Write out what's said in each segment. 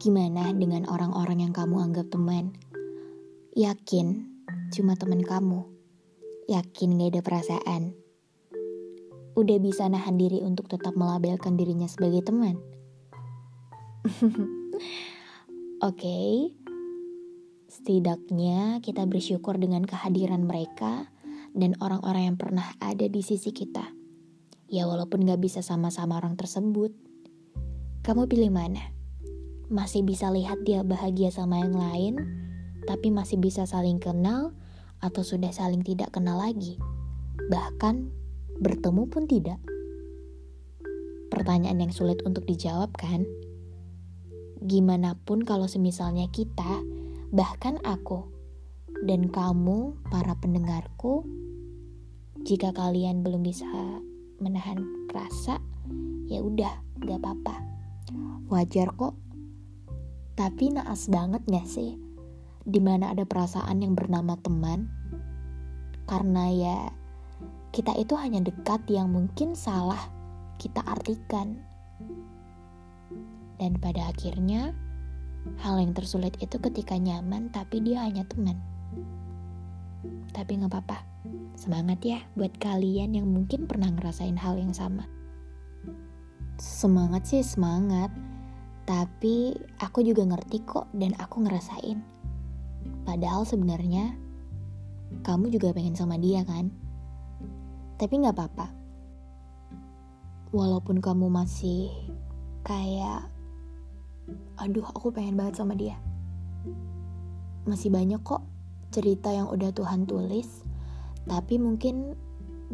Gimana dengan orang-orang yang kamu anggap teman? Yakin cuma teman kamu? Yakin gak ada perasaan? Udah bisa nahan diri untuk tetap melabelkan dirinya sebagai teman? Oke, okay. setidaknya kita bersyukur dengan kehadiran mereka dan orang-orang yang pernah ada di sisi kita. Ya walaupun gak bisa sama-sama orang tersebut. Kamu pilih mana? Masih bisa lihat dia bahagia sama yang lain, tapi masih bisa saling kenal atau sudah saling tidak kenal lagi. Bahkan bertemu pun tidak. Pertanyaan yang sulit untuk dijawab kan? Gimana pun kalau semisalnya kita, bahkan aku, dan kamu, para pendengarku, jika kalian belum bisa menahan rasa, ya udah, gak apa-apa. Wajar kok. Tapi naas banget gak sih? Di mana ada perasaan yang bernama teman? Karena ya, kita itu hanya dekat yang mungkin salah kita artikan. Dan pada akhirnya, hal yang tersulit itu ketika nyaman tapi dia hanya teman. Tapi gak apa-apa, semangat ya buat kalian yang mungkin pernah ngerasain hal yang sama. Semangat sih semangat, tapi aku juga ngerti kok dan aku ngerasain. Padahal sebenarnya kamu juga pengen sama dia kan? Tapi gak apa-apa. Walaupun kamu masih kayak, aduh aku pengen banget sama dia. Masih banyak kok cerita yang udah Tuhan tulis, tapi mungkin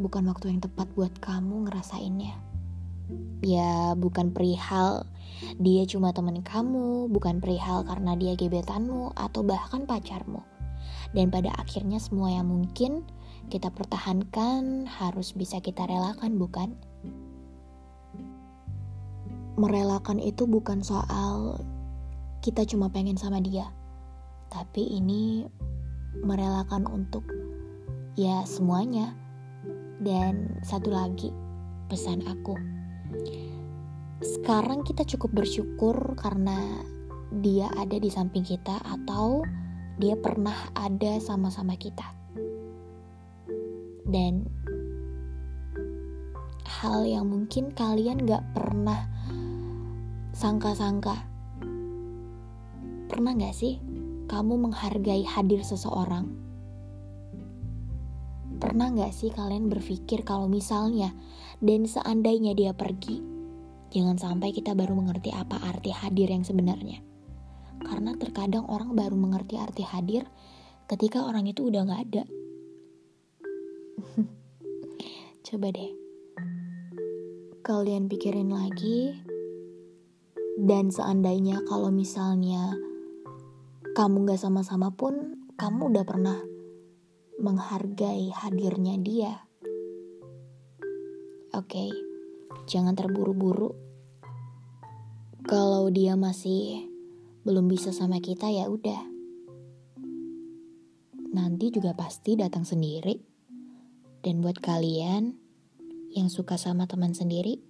bukan waktu yang tepat buat kamu ngerasainnya. Ya, bukan perihal dia cuma temen kamu, bukan perihal karena dia gebetanmu atau bahkan pacarmu. Dan pada akhirnya semua yang mungkin kita pertahankan harus bisa kita relakan, bukan? Merelakan itu bukan soal kita cuma pengen sama dia, tapi ini merelakan untuk ya semuanya. Dan satu lagi, pesan aku. Sekarang kita cukup bersyukur karena dia ada di samping kita atau dia pernah ada sama-sama kita. Dan hal yang mungkin kalian gak pernah sangka-sangka. Pernah gak sih kamu menghargai hadir seseorang? Pernah gak sih kalian berpikir kalau misalnya dan seandainya dia pergi, jangan sampai kita baru mengerti apa arti hadir yang sebenarnya. Karena terkadang orang baru mengerti arti hadir ketika orang itu udah gak ada. Coba deh, kalian pikirin lagi, dan seandainya kalau misalnya kamu gak sama-sama pun, kamu udah pernah menghargai hadirnya dia. Oke, okay, jangan terburu-buru. Kalau dia masih belum bisa sama kita ya udah. Nanti juga pasti datang sendiri. Dan buat kalian yang suka sama teman sendiri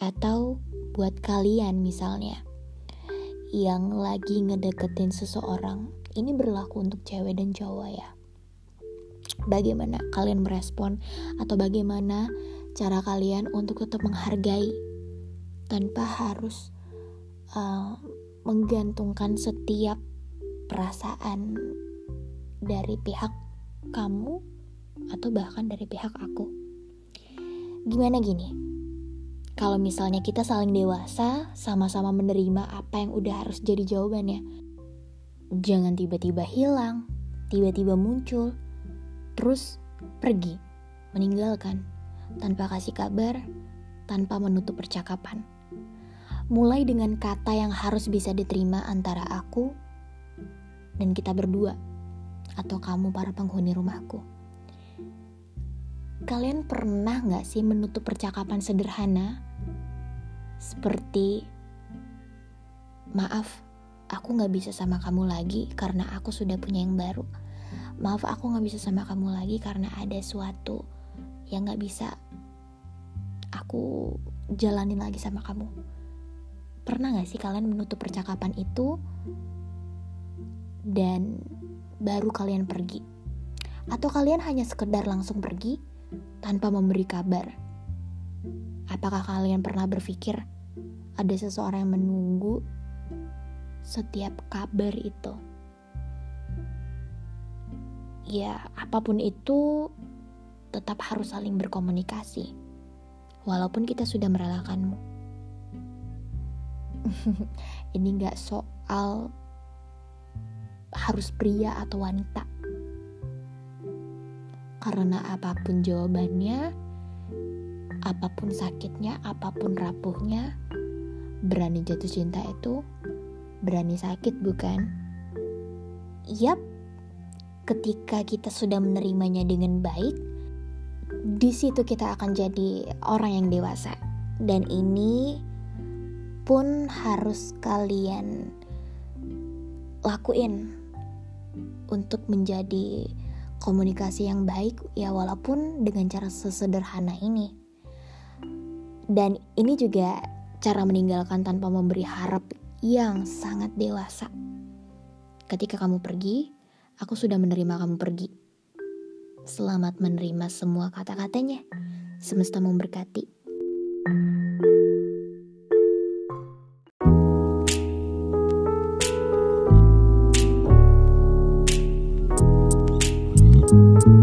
atau buat kalian misalnya yang lagi ngedeketin seseorang, ini berlaku untuk cewek dan cowok ya. Bagaimana kalian merespon atau bagaimana cara kalian untuk tetap menghargai tanpa harus uh, menggantungkan setiap perasaan dari pihak kamu atau bahkan dari pihak aku. Gimana gini? Kalau misalnya kita saling dewasa, sama-sama menerima apa yang udah harus jadi jawabannya. Jangan tiba-tiba hilang, tiba-tiba muncul, terus pergi, meninggalkan, tanpa kasih kabar, tanpa menutup percakapan. Mulai dengan kata yang harus bisa diterima antara aku dan kita berdua, atau kamu para penghuni rumahku. Kalian pernah gak sih menutup percakapan sederhana seperti, maaf, aku gak bisa sama kamu lagi karena aku sudah punya yang baru. Maaf, aku gak bisa sama kamu lagi karena ada suatu yang gak bisa aku jalanin lagi sama kamu. Pernah gak sih kalian menutup percakapan itu dan baru kalian pergi? Atau kalian hanya sekedar langsung pergi tanpa memberi kabar? Apakah kalian pernah berpikir ada seseorang yang menunggu setiap kabar itu? Ya, apa pun itu tetap harus saling berkomunikasi. Walaupun kita sudah merelakanmu. Ini gak soal harus pria atau wanita. Karena apa pun jawabannya, apa pun sakitnya, apa pun rapuhnya, berani jatuh cinta itu berani sakit bukan? Yap, ketika kita sudah menerimanya dengan baik, di situ kita akan jadi orang yang dewasa. Dan ini pun harus kalian lakuin untuk menjadi komunikasi yang baik ya walaupun dengan cara sesederhana ini. Dan ini juga cara meninggalkan tanpa memberi harap yang sangat dewasa. Ketika kamu pergi, aku sudah menerima kamu pergi. Selamat menerima semua kata-katanya. Semesta memberkati. Dua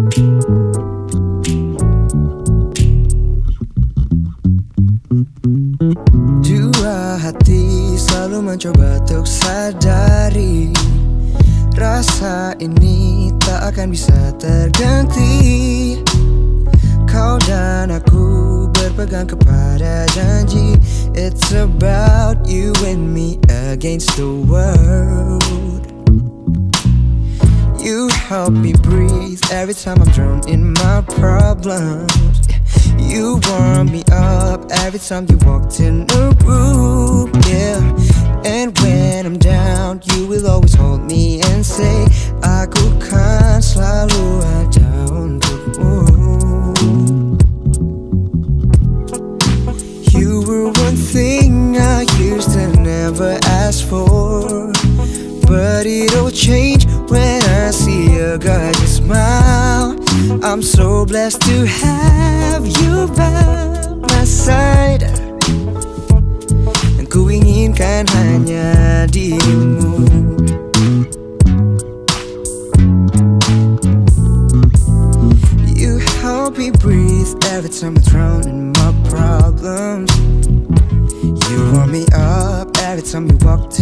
janji It's about you and me against the world. You help me breathe every time I'm drowned in my problems. You warm me up every time you walked in the room, yeah. And when I'm down, you will always hold me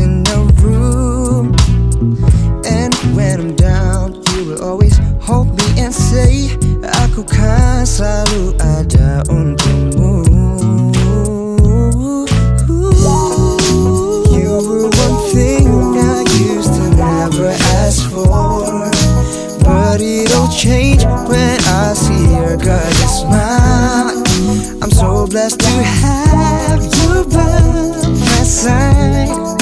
in the room. And when I'm down, you will always hold me and say, Aku kan selalu ada untukmu. You were one thing I used to never ask for. But it'll change when I see your gorgeous smile. I'm so blessed to have you by my side.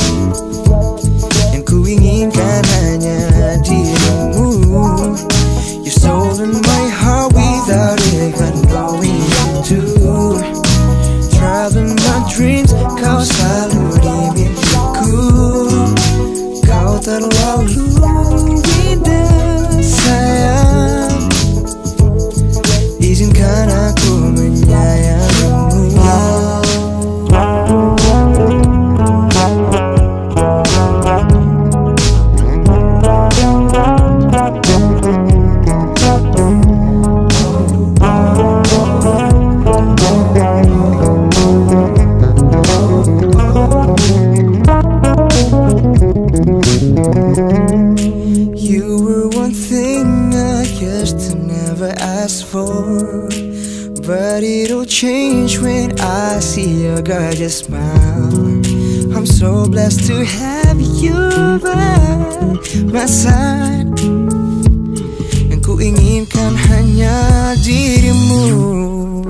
Change when I see your gorgeous smile. I'm so blessed to have you by my side. Yang ku inginkan hanya dirimu.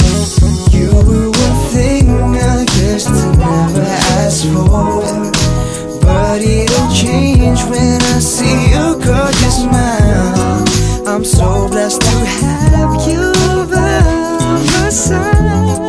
You were one thing I to never ask for. But it'll change when I see your gorgeous smile. I'm so blessed to have you by my side.